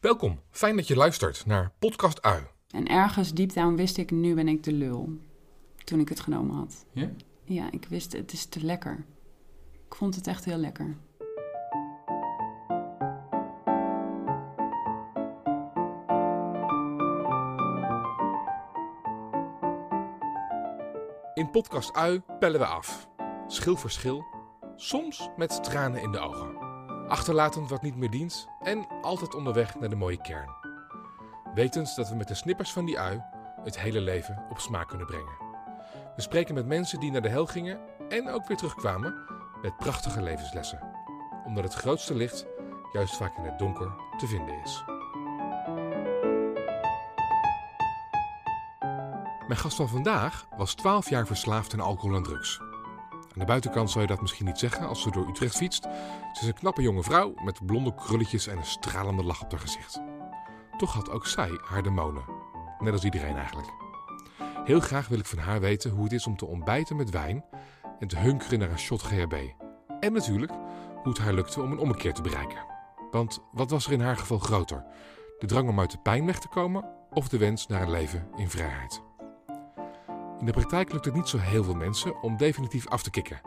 Welkom, fijn dat je luistert naar Podcast Ui. En ergens diep down wist ik, nu ben ik de lul. Toen ik het genomen had. Ja? Ja, ik wist, het is te lekker. Ik vond het echt heel lekker. In Podcast Ui pellen we af. Schil voor schil, soms met tranen in de ogen. Achterlatend wat niet meer dient en altijd onderweg naar de mooie kern. Wetend dat we met de snippers van die ui het hele leven op smaak kunnen brengen. We spreken met mensen die naar de hel gingen en ook weer terugkwamen met prachtige levenslessen. Omdat het grootste licht juist vaak in het donker te vinden is. Mijn gast van vandaag was 12 jaar verslaafd aan alcohol en drugs. Aan de buitenkant zou je dat misschien niet zeggen als ze door Utrecht fietst. Ze is een knappe jonge vrouw met blonde krulletjes en een stralende lach op haar gezicht. Toch had ook zij haar demonen. Net als iedereen eigenlijk. Heel graag wil ik van haar weten hoe het is om te ontbijten met wijn en te hunkeren naar een shot GHB. En natuurlijk hoe het haar lukte om een ommekeer te bereiken. Want wat was er in haar geval groter? De drang om uit de pijn weg te komen of de wens naar een leven in vrijheid? In de praktijk lukt het niet zo heel veel mensen om definitief af te kicken.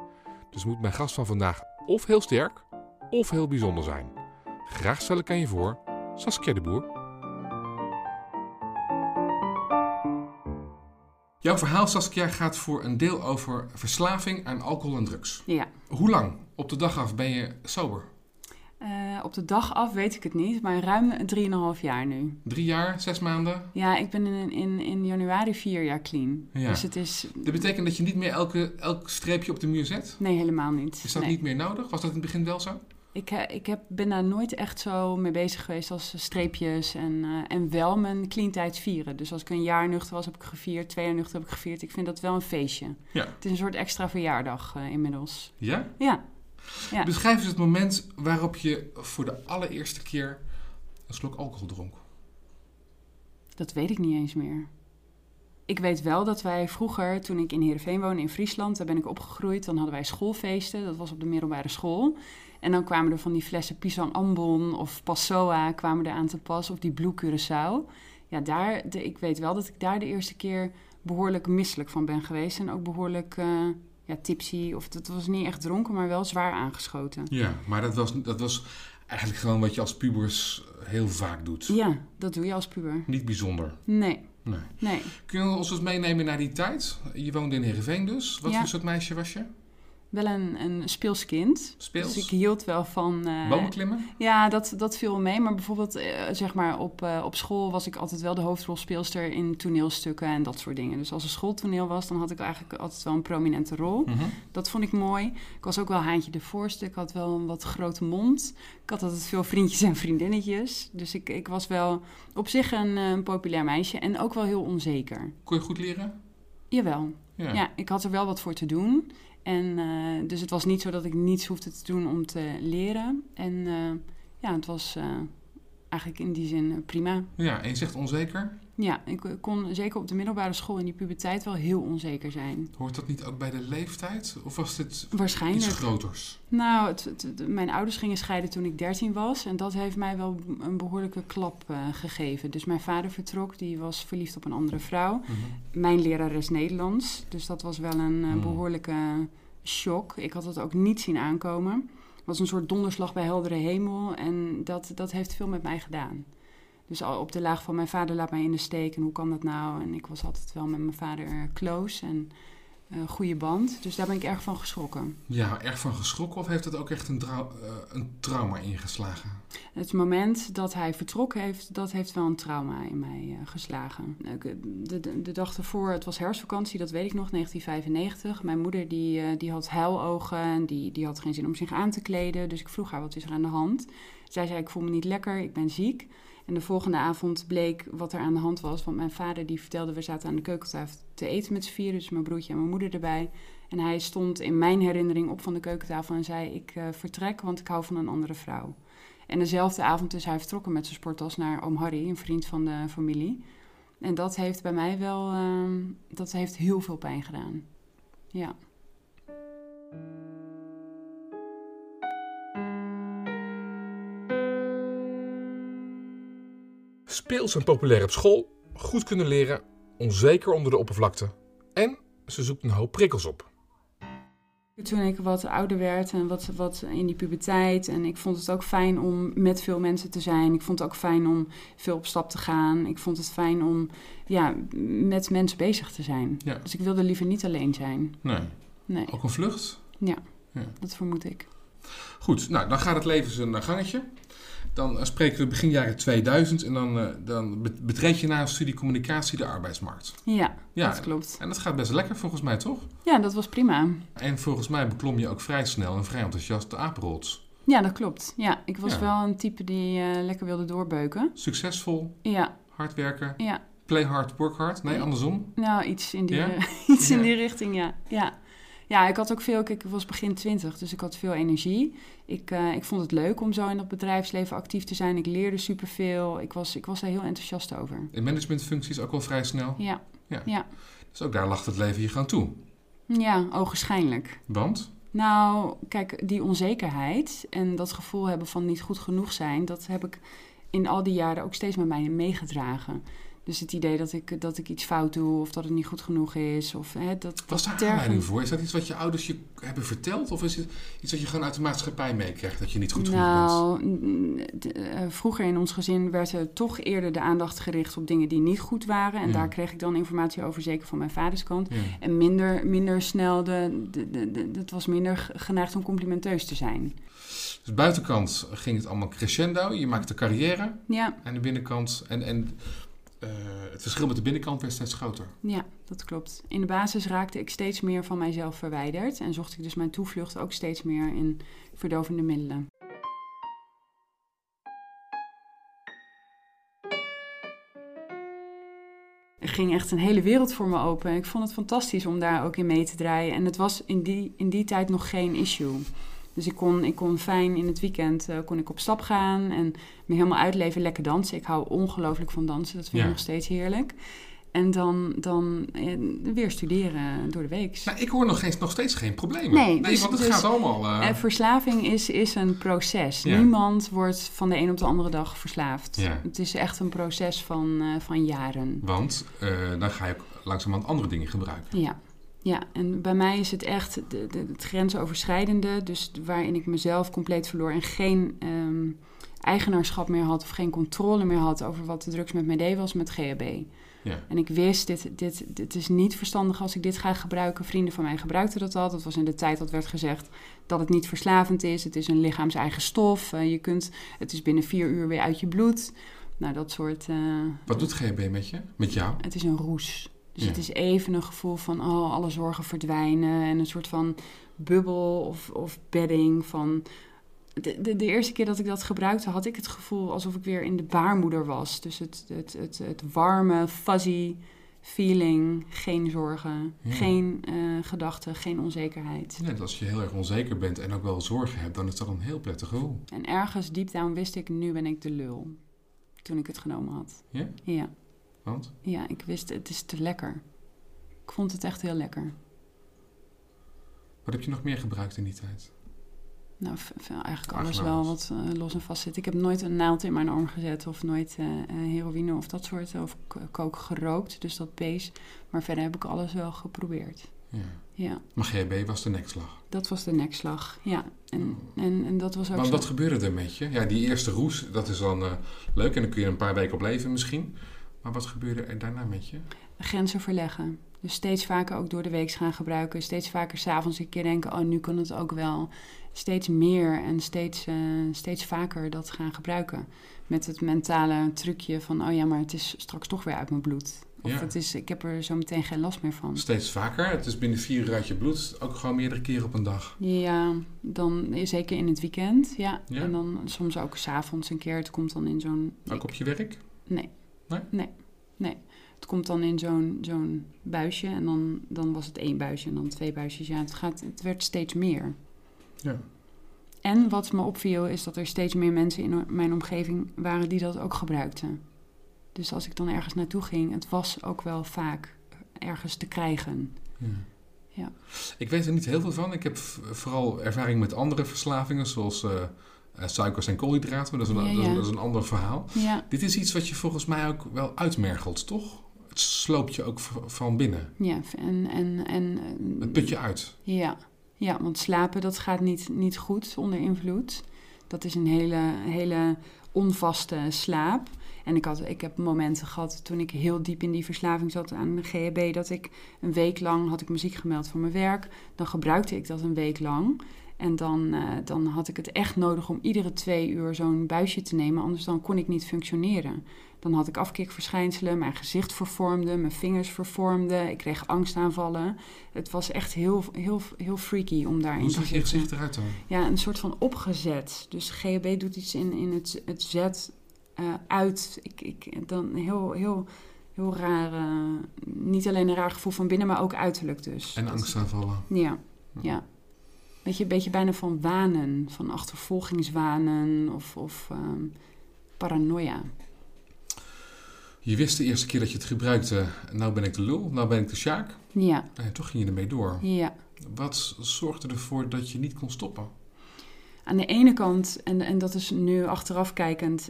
Dus moet mijn gast van vandaag of heel sterk of heel bijzonder zijn. Graag stel ik aan je voor Saskia de Boer. Jouw verhaal, Saskia, gaat voor een deel over verslaving aan alcohol en drugs. Ja. Hoe lang op de dag af ben je sober? Eh, op de dag af weet ik het niet, maar ruim 3,5 jaar nu. Drie jaar, zes maanden? Ja, ik ben in, in, in januari vier jaar clean. Ja. Dus het is... Dat betekent dat je niet meer elke, elk streepje op de muur zet? Nee, helemaal niet. Is dat Nee. niet meer nodig? Was dat in het begin wel zo? Ik, eh, ik heb, ben daar nooit echt zo mee bezig geweest als streepjes en, eh, en wel mijn clean tijd vieren. Dus als ik een jaar nuchter was, heb ik gevierd. Twee jaar nuchter heb ik gevierd. Ik vind dat wel een feestje. Ja. Het is een soort extra verjaardag eh, inmiddels. Ja? Ja. Ja. Beschrijf eens het moment waarop je voor de allereerste keer een slok alcohol dronk. Dat weet ik niet eens meer. Ik weet wel dat wij vroeger, toen ik in Heerenveen woonde in Friesland, daar ben ik opgegroeid, dan hadden wij schoolfeesten. Dat was op de middelbare school. En dan kwamen er van die flessen Pisang Ambon of Passoa kwamen er aan te pas, of die Blue Curaçao. Ja, daar, de, ik weet wel dat ik daar de eerste keer behoorlijk misselijk van ben geweest. En ook behoorlijk eh, ja, tipsy, of dat was niet echt dronken, maar wel zwaar aangeschoten. Ja, maar dat was, dat was eigenlijk gewoon wat je als pubers heel vaak doet. Ja, dat doe je als puber. Niet bijzonder. Nee, Nee. nee. Kun je ons eens meenemen naar die tijd? Je woonde in Heerenveen dus. Wat Ja. voor soort meisje was je? Wel een, een speels kind. Speels? Dus ik hield wel van... eh, Bomen klimmen? Ja, dat, dat viel mee. Maar bijvoorbeeld, eh, zeg maar, op, eh, op school was ik altijd wel de hoofdrolspeelster in toneelstukken en dat soort dingen. Dus als er schooltoneel was, dan had ik eigenlijk altijd wel een prominente rol. Mhm. Dat vond ik mooi. Ik was ook wel haantje de voorste. Ik had wel een wat grote mond. Ik had altijd veel vriendjes en vriendinnetjes. Dus ik, ik was wel op zich een, eh, een populair meisje en ook wel heel onzeker. Kon je goed leren? Jawel. Ja. Ja, ik had er wel wat voor te doen. En eh, dus het was niet zo dat ik niets hoefde te doen om te leren. En eh, ja, het was eh, eigenlijk in die zin eh, prima. Ja, en je zegt onzeker. Ja, ik eh, kon zeker op de middelbare school in die puberteit wel heel onzeker zijn. Hoort dat niet ook bij de leeftijd? Of was dit iets Waarschijnlijk. groters? Nou, het, het- het- mijn ouders gingen scheiden toen ik 13 was. En dat heeft mij wel een behoorlijke klap eh, gegeven. Dus mijn vader vertrok, die was verliefd op een andere vrouw. Mhm. Mijn lerares Nederlands. Dus dat was wel een Hmm. behoorlijke shock. Ik had het ook niet zien aankomen. Was een soort donderslag bij heldere hemel. En dat, dat heeft veel met mij gedaan. Dus al op de laag van mijn vader laat mij in de steek. En hoe kan dat nou? En ik was altijd wel met mijn vader eh, close en een goede band. Dus daar ben ik erg van geschrokken. Ja, erg van geschrokken of heeft het ook echt een, trau- eh, een trauma ingeslagen? Het moment dat hij vertrok heeft, dat heeft wel een trauma in mij eh, geslagen. Ik, De, de, de dag ervoor, het was herfstvakantie, dat weet ik nog, 1995. Mijn moeder die, eh, die had huilogen en die, die had geen zin om zich aan te kleden. Dus ik vroeg haar, wat is er aan de hand? Zij zei, ik voel me niet lekker, ik ben ziek. En de volgende avond bleek wat er aan de hand was. Want mijn vader die vertelde, we zaten aan de keukentafel te eten met z'n vieren. Dus mijn broertje en mijn moeder erbij. En hij stond in mijn herinnering op van de keukentafel en zei, ik eh, vertrek, want ik hou van een andere vrouw. En dezelfde avond is hij vertrokken met zijn sporttas naar oom Harry, een vriend van de familie. En dat heeft bij mij wel, ehm, dat heeft heel veel pijn gedaan. Ja. Speels en populair op school, goed kunnen leren, onzeker onder de oppervlakte. En ze zoekt een hoop prikkels op. Toen ik wat ouder werd en wat, wat in die puberteit. En ik vond het ook fijn om met veel mensen te zijn. Ik vond het ook fijn om veel op stap te gaan. Ik vond het fijn om ja, met mensen bezig te zijn. Ja. Dus ik wilde liever niet alleen zijn. Nee. Nee, Ook een vlucht? ja, Ja. dat vermoed ik. Goed, nou dan gaat het leven zijn gangetje. Dan eh, spreken we begin jaren 2000 en dan, eh, dan bet- betreed je na een studie communicatie de arbeidsmarkt. Ja, Ja. dat klopt. En dat gaat best lekker volgens mij, toch? Ja, dat was prima. En volgens mij beklom je ook vrij snel en vrij enthousiast de apenrots. Ja, dat klopt. Ja, ik was Ja. wel een type die eh, lekker wilde doorbeuken. Succesvol, Ja, hard werken, ja. play hard, work hard. Nee, andersom. Nou, iets in die, Ja? iets in die richting, ja. ja. Ja, ik had ook veel, kijk, ik was begin twintig, dus ik had veel energie. Ik, eh, ik vond het leuk om zo in dat bedrijfsleven actief te zijn. Ik leerde superveel. Ik was, ik was daar heel enthousiast over. In managementfuncties ook wel vrij snel. Ja, Ja. ja. Dus ook daar lag het leven je gewoon toe. ja ogenschijnlijk. Want? Nou, kijk, die onzekerheid en dat gevoel hebben van niet goed genoeg zijn, dat heb ik in al die jaren ook steeds met mij meegedragen. Dus het idee dat ik, dat ik iets fout doe of dat het niet goed genoeg is. Of, hè, dat, Was dat daar aanleiding voor? Is dat iets wat je ouders je hebben verteld? Of is het iets wat je gewoon uit de maatschappij meekrijgt? Dat je niet goed genoeg bent? nou, mm, d- eh, vroeger in ons gezin werd er toch eerder de aandacht gericht op dingen die niet goed waren. En Ja. daar kreeg ik dan informatie over, zeker van mijn vaders kant. Ja. En minder, minder snel, de, de, de, het was minder geneigd om complimenteus te zijn. Dus buitenkant ging het allemaal crescendo. Je maakte carrière. Ja, En de binnenkant... En, en eh, het verschil met de binnenkant werd steeds groter. ja, dat klopt. In de basis raakte ik steeds meer van mijzelf verwijderd. En zocht ik dus mijn toevlucht ook steeds meer in verdovende middelen. Er ging echt een hele wereld voor me open. Ik vond het fantastisch om daar ook in mee te draaien. En het was in die, in die tijd nog geen issue. Dus ik kon, ik kon fijn in het weekend eh, kon ik op stap gaan en me helemaal uitleven, lekker dansen. Ik hou ongelooflijk van dansen, dat vind Ja. ik nog steeds heerlijk. En dan, dan eh, weer studeren door de week. Nou, ik hoor nog, geen, nog steeds geen problemen. Nee, dus- want het dus- gaat allemaal... eh, verslaving is, is een proces. Ja. Niemand wordt van de een op de andere dag verslaafd. Ja. Het is echt een proces van, van jaren. want dan ga je ook langzamerhand andere dingen gebruiken. Ja. Ja, en bij mij is het echt de, de, het grensoverschrijdende. Dus waarin ik mezelf compleet verloor en geen ehm, eigenaarschap meer had... of geen controle meer had over wat de drugs met mij deed, was met GHB. Ja. En ik wist, dit, dit, dit is niet verstandig als ik dit ga gebruiken. Vrienden van mij gebruikten dat al. Dat was in de tijd dat werd gezegd dat het niet verslavend is. Het is een lichaams-eigen stof. Eh, je kunt, het is binnen vier uur weer uit je bloed. Nou, dat soort... eh, Wat doet GHB met je? Met jou? het is een roes. Dus Ja. het is even een gevoel van, oh, alle zorgen verdwijnen. En een soort van bubbel of, of bedding van... De, de, de eerste keer dat ik dat gebruikte, had ik het gevoel alsof ik weer in de baarmoeder was. Dus het, het, het, het warme, fuzzy feeling. Geen zorgen, Ja. geen eh, gedachten, geen onzekerheid. Net als je heel erg onzeker bent en ook wel zorgen hebt, dan is dat een heel prettig gevoel. En ergens diep down wist ik, nu ben ik de lul. Toen ik het genomen had. Ja? Ja, Want? ja ik wist, het is te lekker. Ik vond het echt heel lekker. Wat heb je nog meer gebruikt in die tijd? Nou, eigenlijk alles wel wat- eh, los en vast zit. Ik heb nooit een naald in mijn arm gezet of nooit eh, eh, heroïne of dat soort, of kook gerookt, dus dat beest. Maar verder heb ik alles wel geprobeerd. Ja. Ja, Maar GHB was de nekslag. dat was de nekslag. Ja, en, en, en dat was ook Want wat gebeurde er met je? Ja, die eerste roes, dat is dan leuk en dan kun je een paar weken op leven misschien. Maar wat gebeurde er daarna met je? Grenzen verleggen. Dus steeds vaker ook door de week gaan gebruiken. Steeds vaker s'avonds een keer denken, oh, nu kan het ook wel. Steeds meer en steeds, eh, steeds vaker dat gaan gebruiken. Met het mentale trucje van, oh ja, maar het is straks toch weer uit mijn bloed. Of Ja. het is, ik heb er zo meteen geen last meer van. Steeds vaker. Het is binnen vier uur uit je bloed. Ook gewoon meerdere keren op een dag. Ja, dan zeker in het weekend, ja. Ja. En dan soms ook s'avonds een keer. Het komt dan in zo'n... Ook op je werk? Nee. Nee? Nee. Nee. Het komt dan in zo'n zo'n buisje en dan, dan was het één buisje en dan twee buisjes. Ja, het, gaat, het werd steeds meer. Ja. En wat me opviel is dat er steeds meer mensen in mijn omgeving waren die dat ook gebruikten. Dus als ik dan ergens naartoe ging, het was ook wel vaak ergens te krijgen. Ja. Ja. Ik weet er niet heel veel van. Ik heb vooral ervaring met andere verslavingen, zoals eh, Uh, suikers en koolhydraten, maar dat is, een, Ja, dat, is, dat is een ander verhaal. Dit is iets wat je volgens mij ook wel uitmergelt, toch? Het sloopt je ook van binnen. ja. En, en, en eh, Het put je uit. Ja, ja want slapen dat gaat niet, niet goed onder invloed. Dat is een hele, hele onvaste slaap. En ik, had, ik heb momenten gehad toen ik heel diep in die verslaving zat aan de GHB... dat ik een week lang had ik muziek gemeld voor mijn werk. Dan gebruikte ik dat een week lang. En dan, eh, dan had ik het echt nodig om iedere twee uur zo'n buisje te nemen. Anders dan kon ik niet functioneren. Dan had ik afkikverschijnselen, mijn gezicht vervormde, mijn vingers vervormden. Ik kreeg angstaanvallen. Het was echt heel, heel, heel freaky om daarin Hoe te zag je zitten. gezicht eruit dan? Ja, een soort van opgezet. Dus GHB doet iets in, in het, het zet eh, uit. Ik, ik, dan heel, heel, heel raar. eh, niet alleen een raar gevoel van binnen, maar ook uiterlijk dus. En angstaanvallen. Ja, ja. Beetje, beetje bijna van wanen, van achtervolgingswanen of, of ehm, paranoia. Je wist de eerste keer dat je het gebruikte, nou ben ik de lul, nou ben ik de sjaak. Ja, En toch ging je ermee door. ja. Wat zorgde ervoor dat je niet kon stoppen? Aan de ene kant, en, en dat is nu achteraf kijkend,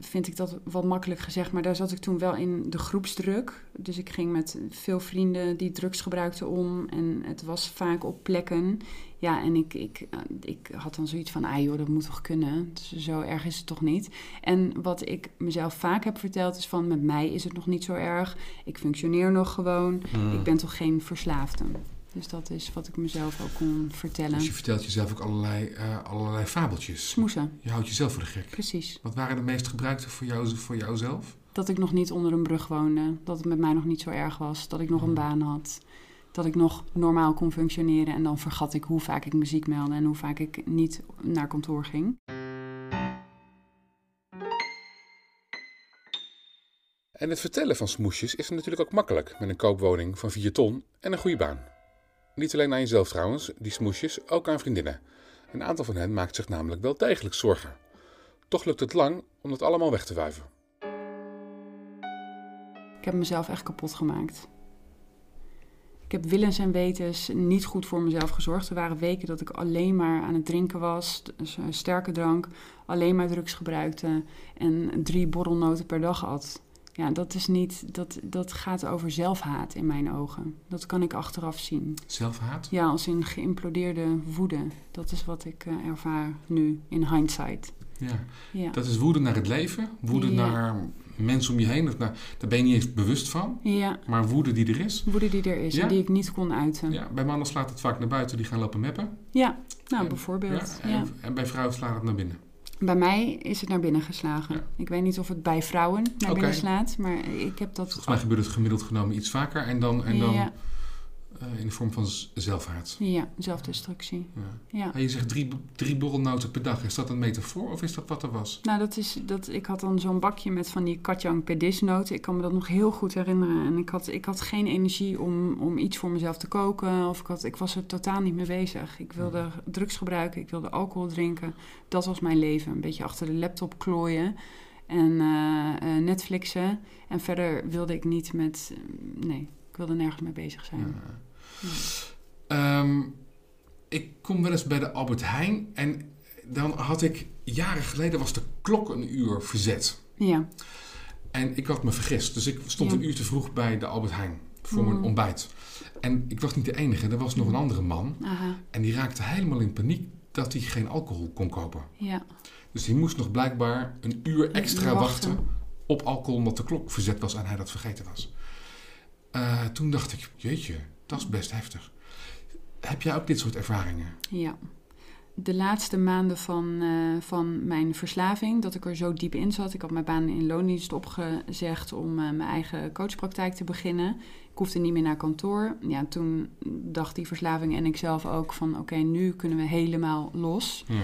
vind ik dat wat makkelijk gezegd, maar daar zat ik toen wel in de groepsdruk. Dus ik ging met veel vrienden die drugs gebruikten om en het was vaak op plekken. Ja, en ik, ik, eh, ik had dan zoiets van, ah joh, dat moet toch kunnen. Dus zo erg is het toch niet. En wat ik mezelf vaak heb verteld is van, met mij is het nog niet zo erg. Ik functioneer nog gewoon. Hmm. Ik ben toch geen verslaafde. Dus dat is wat ik mezelf ook kon vertellen. Dus je vertelt jezelf ook allerlei, eh, allerlei fabeltjes. Smoesen, Je houdt jezelf voor de gek. precies. Wat waren de meest gebruikte voor, jou, voor jouzelf? Dat ik nog niet onder een brug woonde. Dat het met mij nog niet zo erg was. Dat ik nog een Hmm. baan had. Dat ik nog normaal kon functioneren. En dan vergat ik hoe vaak ik muziek meldde en hoe vaak ik niet naar kantoor ging. En het vertellen van smoesjes is natuurlijk ook makkelijk met een koopwoning van 4 ton en een goede baan. Niet alleen aan jezelf trouwens, die smoesjes, ook aan vriendinnen. Een aantal van hen maakt zich namelijk wel degelijk zorgen. Toch lukt het lang om dat allemaal weg te wuiven. Ik heb mezelf echt kapot gemaakt. Ik heb willens en wetens niet goed voor mezelf gezorgd. Er waren weken dat ik alleen maar aan het drinken was, dus, sterke drank, alleen maar drugs gebruikte en drie borrelnoten per dag at. Ja, dat is niet, dat, dat gaat over zelfhaat in mijn ogen. Dat kan ik achteraf zien. Zelfhaat? Ja, als in geïmplodeerde woede. Dat is wat ik eh, ervaar nu in hindsight. Ja. Ja. Dat is woede naar het leven, woede Ja. naar mensen om je heen. Of naar, daar ben je niet eens bewust van, ja, maar woede die er is. woede die er is Ja? en die ik niet kon uiten. Ja, Ja, bij mannen slaat het vaak naar buiten, die gaan lopen meppen. nou En- bijvoorbeeld. Ja, Ja, en, en bij vrouwen slaat het naar binnen. Bij mij is het naar binnen geslagen. Ja. Ik weet niet of het bij vrouwen naar binnen slaat, maar ik heb dat... Volgens mij gebeurt het gemiddeld genomen iets vaker en dan, en dan ja, eh, in de vorm van zelfhaat. ja, zelfdestructie. Ja. Ja. En je zegt drie, drie borrelnoten per dag. Is dat een metafoor of is dat wat er was? Nou, dat is, dat, ik had dan zo'n bakje met van die katjang pedisnoten. Ik kan me dat nog heel goed herinneren. En ik had, ik had geen energie om, om iets voor mezelf te koken. Of ik, had, ik was er totaal niet mee bezig. Ik wilde drugs gebruiken, ik wilde alcohol drinken. Dat was mijn leven. Een beetje achter de laptop klooien. En eh, eh, Netflixen. En verder wilde ik niet met... nee, ik wilde nergens mee bezig zijn. Ja. Ehm, ik kom wel eens bij de Albert Heijn en dan had ik jaren geleden was de klok een uur verzet. Ja, En ik had me vergist. Dus ik stond Ja. een uur te vroeg bij de Albert Heijn voor mijn Mm. ontbijt. En ik was niet de enige. Er was nog een andere man. aha, En die raakte helemaal in paniek dat hij geen alcohol kon kopen. ja. Dus hij moest nog blijkbaar een uur extra wachten. wachten op alcohol omdat de klok verzet was en hij dat vergeten was. Eh, toen dacht ik, jeetje, dat is best heftig. Heb jij ook dit soort ervaringen? Ja. De laatste maanden van, eh, van mijn verslaving, dat ik er zo diep in zat. Ik had mijn baan in loondienst opgezegd om eh, mijn eigen coachpraktijk te beginnen. Ik hoefde niet meer naar kantoor. Ja, toen dacht die verslaving en ik zelf ook van oké, nu kunnen we helemaal los. Ja.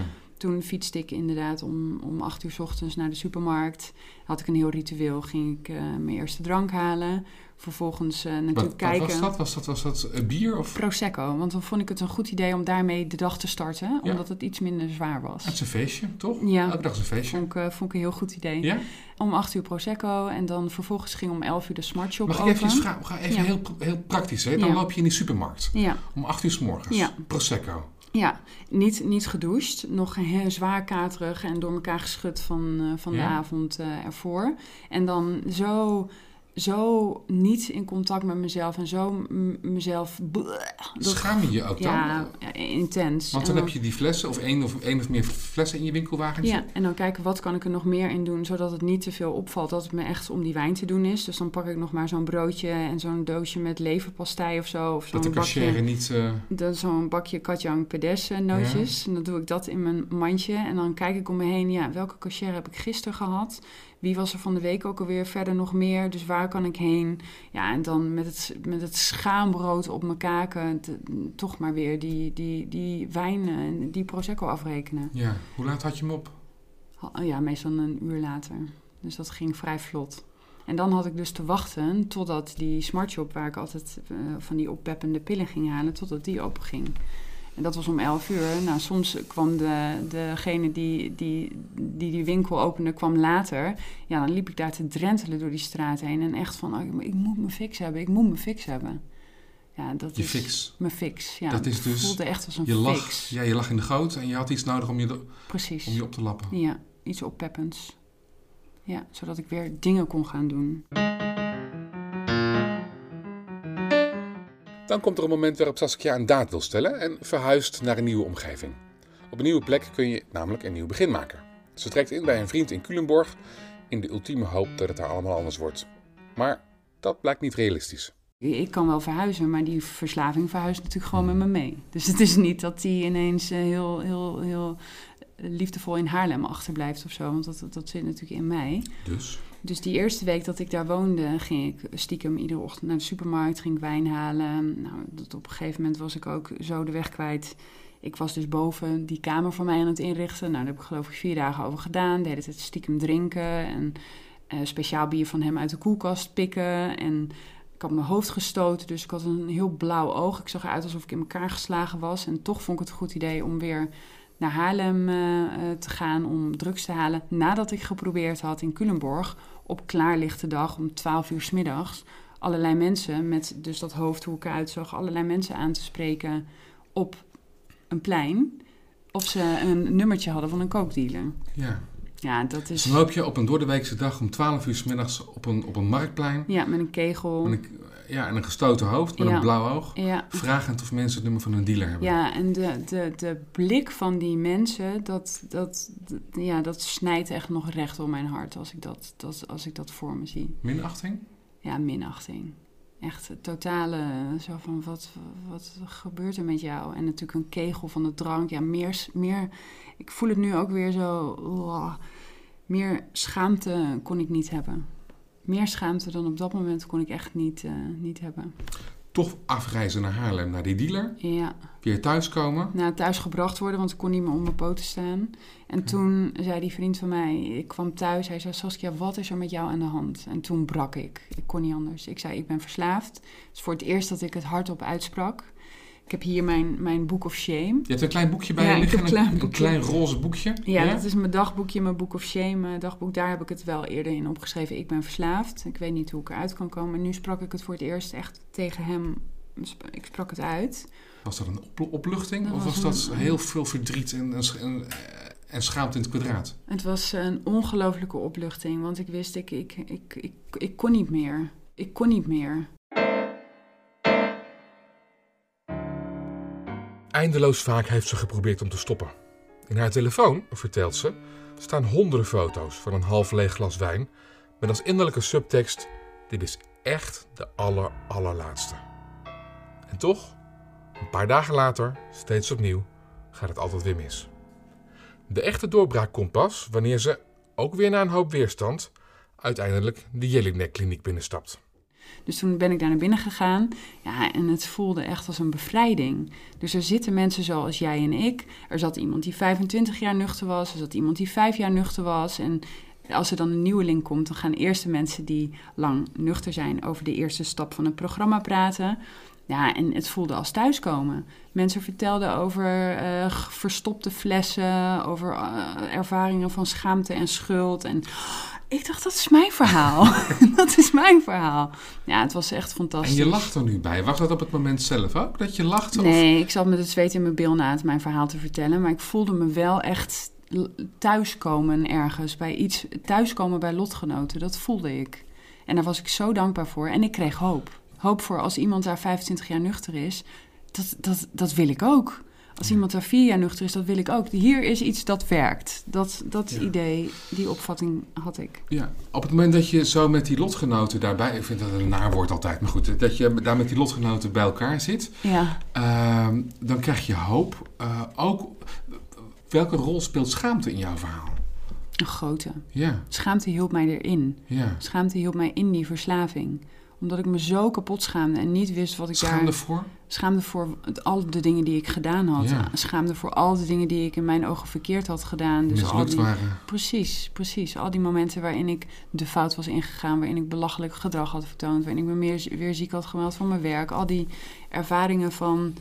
Toen fietste ik inderdaad om, om acht uur 's ochtends naar de supermarkt. Had ik een heel ritueel, ging ik eh, mijn eerste drank halen. Vervolgens eh, natuurlijk Wat, wat kijken. was dat? Was dat, was dat eh, bier of Prosecco, want dan vond ik het een goed idee om daarmee de dag te starten, Ja. omdat het iets minder zwaar was. Het is een feestje, toch? Ja. Elke dag is een feestje. Vond ik, vond ik een heel goed idee. Ja? Om 8 uur Prosecco en dan vervolgens ging om 11 uur de Smart Shop Mag ik open. even vragen? Ga even Ja. heel, heel praktisch. Hè? Dan loop je in die supermarkt om 8 uur s morgens. Prosecco. Ja, niet, niet gedoucht. Nog heel zwaar katerig en door elkaar geschud van, uh, van de Ja? avond uh, ervoor. En dan zo, zo niet in contact met mezelf en zo mezelf... Dat, Schaam je je ook dan? ja, intens. Want dan heb je die flessen of één of, één of meer flessen in je winkelwagentje. Ja, en dan kijken wat kan ik er nog meer in doen, zodat het niet te veel opvalt dat het me echt om die wijn te doen is. Dus dan pak ik nog maar zo'n broodje en zo'n doosje met leverpastei of zo. Of Dat de cashier bakje, niet... eh, dat- zo'n bakje katjang pedes eh, nootjes. En dan doe ik dat in mijn mandje. En dan kijk ik om me heen, ja, welke cashier heb ik gisteren gehad? Wie was er van de week ook alweer verder nog meer? Dus waar kan ik heen? Ja, en dan met het, met het schaambrood op mijn kaken te- toch maar weer die, die, die wijn en die prosecco afrekenen. ja, hoe laat had je hem op? Ha- Ja, meestal een uur later. Dus dat ging vrij vlot. En dan had ik dus te wachten totdat die smartshop, waar ik altijd eh, van die oppeppende pillen ging halen, totdat die open ging. En dat was om 11 uur. Nou, soms kwam de, degene die, die, die die winkel opende, kwam later. Ja, dan liep ik daar te drentelen door die straat heen. En echt van, oh, ik, moet mijn fix hebben, ik moet mijn fix hebben. Ja, dat Je is fix. mijn fix. Ja, Dat is dus- voelde echt als een Je lag, fix. ja, je lag in de goot en je had iets nodig om je, de- Precies. om je op te lappen. Ja, iets oppeppends. Ja, zodat ik weer dingen kon gaan doen. Dan komt er een moment waarop Saskia een daad wil stellen en verhuist naar een nieuwe omgeving. Op een nieuwe plek kun je namelijk een nieuw begin maken. Ze trekt in bij een vriend in Culemborg in de ultieme hoop dat het daar allemaal anders wordt. Maar dat blijkt niet realistisch. Ik kan wel verhuizen, maar die verslaving verhuist natuurlijk gewoon met me mee. Dus het is niet dat die ineens eh, heel, heel, heel liefdevol in Haarlem achterblijft of zo. Want dat, dat zit natuurlijk in mij. Dus? Dus die eerste week dat ik daar woonde, ging ik stiekem iedere ochtend naar de supermarkt, ging ik wijn halen. Nou, dat op een gegeven moment was ik ook zo de weg kwijt. Ik was dus boven die kamer voor mij aan het inrichten. Nou, daar heb ik geloof ik vier dagen over gedaan. De hele tijd stiekem drinken en eh, speciaal bier van hem uit de koelkast pikken. En ik had mijn hoofd gestoten, dus ik had een heel blauw oog. Ik zag eruit alsof ik in elkaar geslagen was. En toch vond ik het een goed idee om weer naar Haarlem eh, eh, te gaan om drugs te halen. Nadat ik geprobeerd had in Culemborg op klaarlichte dag om 12 uur s middags allerlei mensen met dus dat hoofd hoe ik eruit zag, allerlei mensen aan te spreken op een plein. Of ze een nummertje hadden van een kookdealer. Ja. Ja, dat Dus is. dan loop je op een doordeweekse dag om 12 uur s middags op een, op een marktplein. Ja, met een kegel. Met een, ja, en een gestoten hoofd met Ja. een blauw oog. Ja, Vragend of mensen het nummer van een dealer hebben. Ja, en de, de, de blik van die mensen, dat, dat, dat- ja, dat snijdt echt nog recht op mijn hart als ik dat, dat, als ik dat voor me zie. Minachting? Ja, minachting. Echt totale, zo van wat, wat gebeurt er met jou? En natuurlijk een kegel van de drank. Ja, meer, meer ik voel het nu ook weer zo, oh, meer schaamte kon ik niet hebben. Meer schaamte dan op dat moment kon ik echt niet, eh, niet hebben. Toch afreizen naar Haarlem, naar die dealer. Ja. Weer thuiskomen. naar thuis gebracht worden, want ik kon niet meer op mijn poten staan. En toen zei die vriend van mij, ik kwam thuis, hij zei, Saskia, wat is er met jou aan de hand? En toen brak ik. Ik kon niet anders. Ik zei, ik ben verslaafd. Het is voor het eerst dat ik het hardop uitsprak. Ik heb hier mijn, mijn book of shame. Je hebt een klein boekje bij Ja, je liggen. een klein een klein roze boekje. Ja, dat is mijn dagboekje, mijn book of shame eh, dagboek. Daar heb ik het wel eerder in opgeschreven. Ik ben verslaafd. Ik weet niet hoe ik eruit kan komen. Nu sprak ik het voor het eerst echt tegen hem. Ik sprak het uit. Was dat een op- opluchting? Dat of was was dat een- heel veel verdriet en, en, en, en schaamte in het kwadraat? Het was een ongelofelijke opluchting, want ik wist, ik, ik, ik, ik, ik kon niet meer. Ik kon niet meer. Eindeloos vaak heeft ze geprobeerd om te stoppen. In haar telefoon, vertelt ze, staan honderden foto's van een half leeg glas wijn met als innerlijke subtekst: Dit is echt de aller allerlaatste. En toch, een paar dagen later, steeds opnieuw, gaat het altijd weer mis. De echte doorbraak komt pas wanneer ze, ook weer na een hoop weerstand, uiteindelijk de Jelinek-kliniek binnenstapt. Dus toen ben ik daar naar binnen gegaan. Ja, en het voelde echt als een bevrijding. Dus er zitten mensen zoals jij en ik. Er zat iemand die 25 jaar nuchter was. Er zat iemand die 5 jaar nuchter was. En als er dan een nieuweling komt, dan gaan eerst de mensen die lang nuchter zijn over de eerste stap van het programma praten. Ja, en het voelde als thuiskomen. Mensen vertelden over eh, verstopte flessen, over eh, ervaringen van schaamte en schuld. En Ik dacht, dat is mijn verhaal. dat is mijn verhaal. Ja, het was echt fantastisch. En je lacht er nu bij. Was dat op het moment zelf ook, dat je lachte? Nee, ik zat met het zweet in mijn bil na het mijn verhaal te vertellen. Maar ik voelde me wel echt thuiskomen ergens. Bij iets thuiskomen bij lotgenoten. Dat voelde ik. En daar was ik zo dankbaar voor. En ik kreeg hoop. Hoop voor als iemand daar 25 jaar nuchter is. Dat, dat, dat wil ik ook. Als iemand daar vier jaar nuchter is, dat wil ik ook. Hier is iets dat werkt. Dat, dat idee, die opvatting had ik. Ja, op het moment dat je zo met die lotgenoten daarbij... Ik vind dat een naar woord altijd, maar goed. Dat je daar met die lotgenoten bij elkaar zit. Ja. Uh, dan krijg je hoop. Uh, ook, welke rol speelt schaamte in jouw verhaal? Een grote. Ja. Schaamte hielp mij erin. Ja. Schaamte hielp mij in die verslaving omdat ik me zo kapot schaamde en niet wist wat ik schaamde daar... voor? Schaamde voor al de dingen die ik gedaan had. Ja. Schaamde voor al de dingen die ik in mijn ogen verkeerd had gedaan. Dus al die, waren. Precies, precies. Al die momenten waarin ik de fout was ingegaan. Waarin ik belachelijk gedrag had vertoond. Waarin ik me meer, weer ziek had gemeld van mijn werk. Al die ervaringen van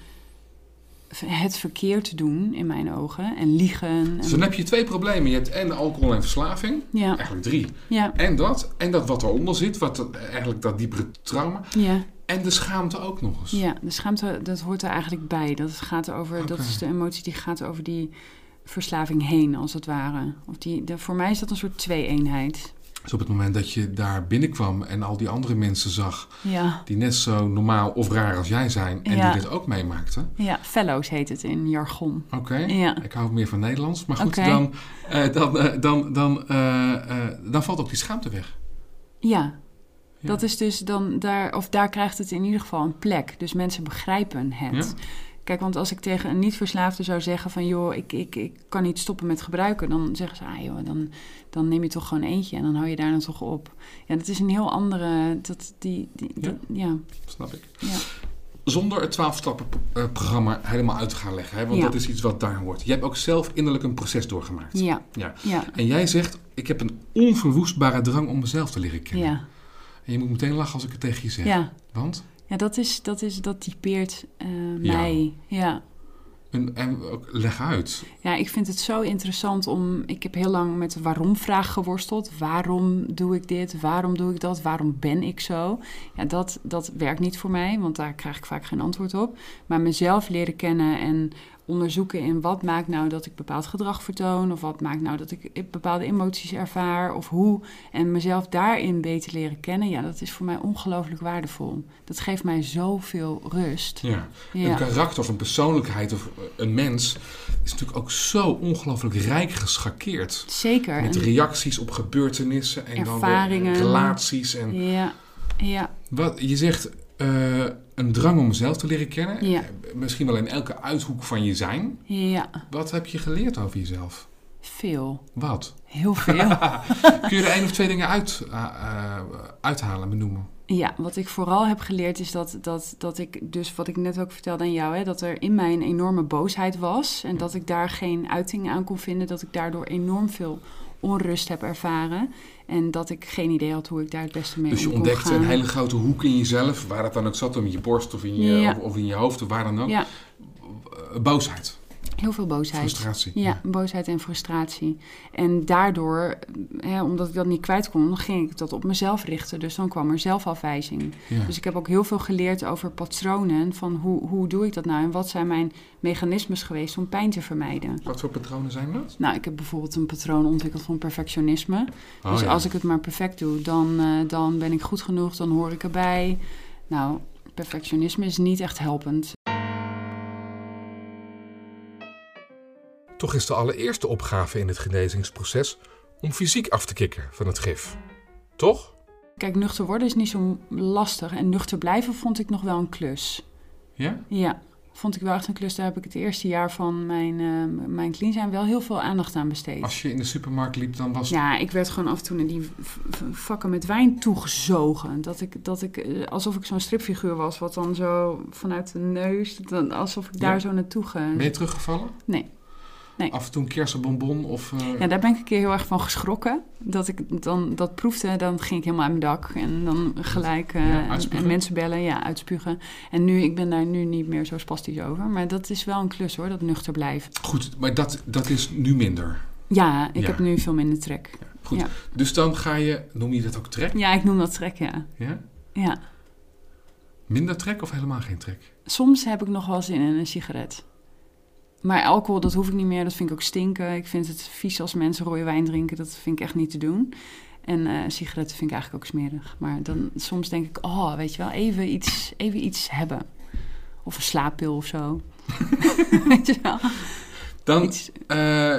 het verkeerd doen in mijn ogen en liegen. En... Dus dan heb je twee problemen. Je hebt en alcohol en verslaving. Ja. Eigenlijk drie. Ja. En dat. En dat wat eronder zit. Wat, eigenlijk dat diepere trauma. Ja. En de schaamte ook nog eens. Ja, de schaamte, dat hoort er eigenlijk bij. Dat, gaat over, okay. dat is de emotie die gaat over die verslaving heen, als het ware. Of die, de, voor mij is dat een soort twee-eenheid. Dus op het moment dat je daar binnenkwam en al die andere mensen zag... Ja. die net zo normaal of raar als jij zijn... en Ja. die dit ook meemaakten... Ja, fellows heet het in jargon. Oké, Ja. ik hou meer van Nederlands. Maar goed, dan, eh, dan, eh, dan, dan, eh, eh, dan valt ook die schaamte weg. Ja, Ja. dat is dus dan daar, of daar krijgt het in ieder geval een plek. Dus mensen begrijpen het. Kijk, want als ik tegen een niet-verslaafde zou zeggen van... joh, ik, ik, ik kan niet stoppen met gebruiken... dan zeggen ze, ah joh, dan, dan neem je toch gewoon eentje... en dan hou je daar dan toch op. Ja, dat is een heel andere... Dat, die, die, Ja. dat- ja. Snap ik. Ja. Zonder het 12-stappen-programma helemaal uit te gaan leggen. Hè? Want Ja. dat is iets wat daar hoort. Je hebt ook zelf innerlijk een proces doorgemaakt. Ja, Ja. ja, En jij zegt, ik heb een onverwoestbare drang om mezelf te leren kennen. ja, En je moet meteen lachen als ik het tegen je zeg. ja. Want? Ja, dat, is, dat, is, dat typeert eh, Ja. mij. Ja. En, en leg uit. ja, ik vind het zo interessant om... Ik heb heel lang met de waarom-vraag geworsteld. Waarom doe ik dit? Waarom doe ik dat? Waarom ben ik zo? Ja, dat, dat werkt niet voor mij, want daar krijg ik vaak geen antwoord op. Maar mezelf leren kennen en onderzoeken in wat maakt nou dat ik bepaald gedrag vertoon... of wat maakt nou dat ik bepaalde emoties ervaar of hoe... en mezelf daarin beter leren kennen... ja, dat is voor mij ongelooflijk waardevol. Dat geeft mij zoveel rust. Ja. Een karakter of een persoonlijkheid of een mens is natuurlijk ook zo ongelooflijk rijk geschakeerd. zeker. Met reacties op gebeurtenissen en Ervaringen. dan weer relaties. En Ja, ja, wat, je zegt eh, een drang om mezelf te leren kennen. Ja. Eh, Misschien wel in elke uithoek van je zijn. ja, Wat heb je geleerd over jezelf? veel. Wat? Heel veel. Kun je er één of twee dingen uit, eh, eh, uithalen, benoemen? Ja, wat ik vooral heb geleerd is dat, dat, dat ik, dus wat ik net ook vertelde aan jou, hè, dat er in mij een enorme boosheid was. En dat ik daar geen uiting aan kon vinden. Dat ik daardoor enorm veel onrust heb ervaren. En dat ik geen idee had hoe ik daar het beste mee Dus je om kon ontdekte een hele grote hoek in jezelf, waar het dan ook zat, om je borst of in je, Ja. of, of in je hoofd of waar dan ook. Ja, Boosheid, heel veel boosheid. frustratie. Ja, boosheid en frustratie. En daardoor, hè, omdat ik dat niet kwijt kon, ging ik dat op mezelf richten. Dus dan kwam er zelfafwijzing. Ja. Dus ik heb ook heel veel geleerd over patronen. Van hoe, hoe doe ik dat nou? En wat zijn mijn mechanismes geweest om pijn te vermijden? Wat voor patronen zijn dat? Nou, ik heb bijvoorbeeld een patroon ontwikkeld van perfectionisme. Oh, dus ja. als ik het maar perfect doe, dan, eh, dan ben ik goed genoeg, dan hoor ik erbij. Nou, perfectionisme is niet echt helpend. Toch is de allereerste opgave in het genezingsproces om fysiek af te kicken van het gif. Toch? Kijk, nuchter worden is niet zo lastig. En nuchter blijven vond ik nog wel een klus. Ja? Ja, vond ik wel echt een klus. Daar heb ik het eerste jaar van mijn, eh mijn clean zijn wel heel veel aandacht aan besteed. Als je in de supermarkt liep, dan was Ja, ik werd gewoon af en toe in die vakken met wijn toegezogen. Dat ik, dat ik eh, alsof ik zo'n stripfiguur was, wat dan zo vanuit de neus, dan, alsof ik daar zo naartoe ga. Ben je teruggevallen? Nee. Nee. Af en toe een kersenbonbon of... eh, Ja, daar ben ik een keer heel erg van geschrokken. Dat ik dan dat proefde, dan ging ik helemaal aan mijn dak. En dan gelijk eh, Ja, en- mensen bellen, ja, uitspugen. En nu, ik ben daar nu niet meer zo spastisch over. Maar dat is wel een klus hoor, dat nuchter blijven. Goed, maar dat, dat is nu minder. Ja, ik Ja. heb nu veel minder trek. Goed. Ja. Dus dan ga je, noem je dat ook trek? Ja, ik noem dat trek, ja. Ja? ja. Minder trek of helemaal geen trek? Soms heb ik nog wel zin in een sigaret. Maar alcohol, dat hoef ik niet meer. Dat vind ik ook stinken. Ik vind het vies als mensen rode wijn drinken. Dat vind ik echt niet te doen. En eh, sigaretten vind ik eigenlijk ook smerig. Maar dan soms denk ik, oh, weet je wel, even iets, even iets hebben. Of een slaappil of zo. weet je wel? Dan, Iets, eh,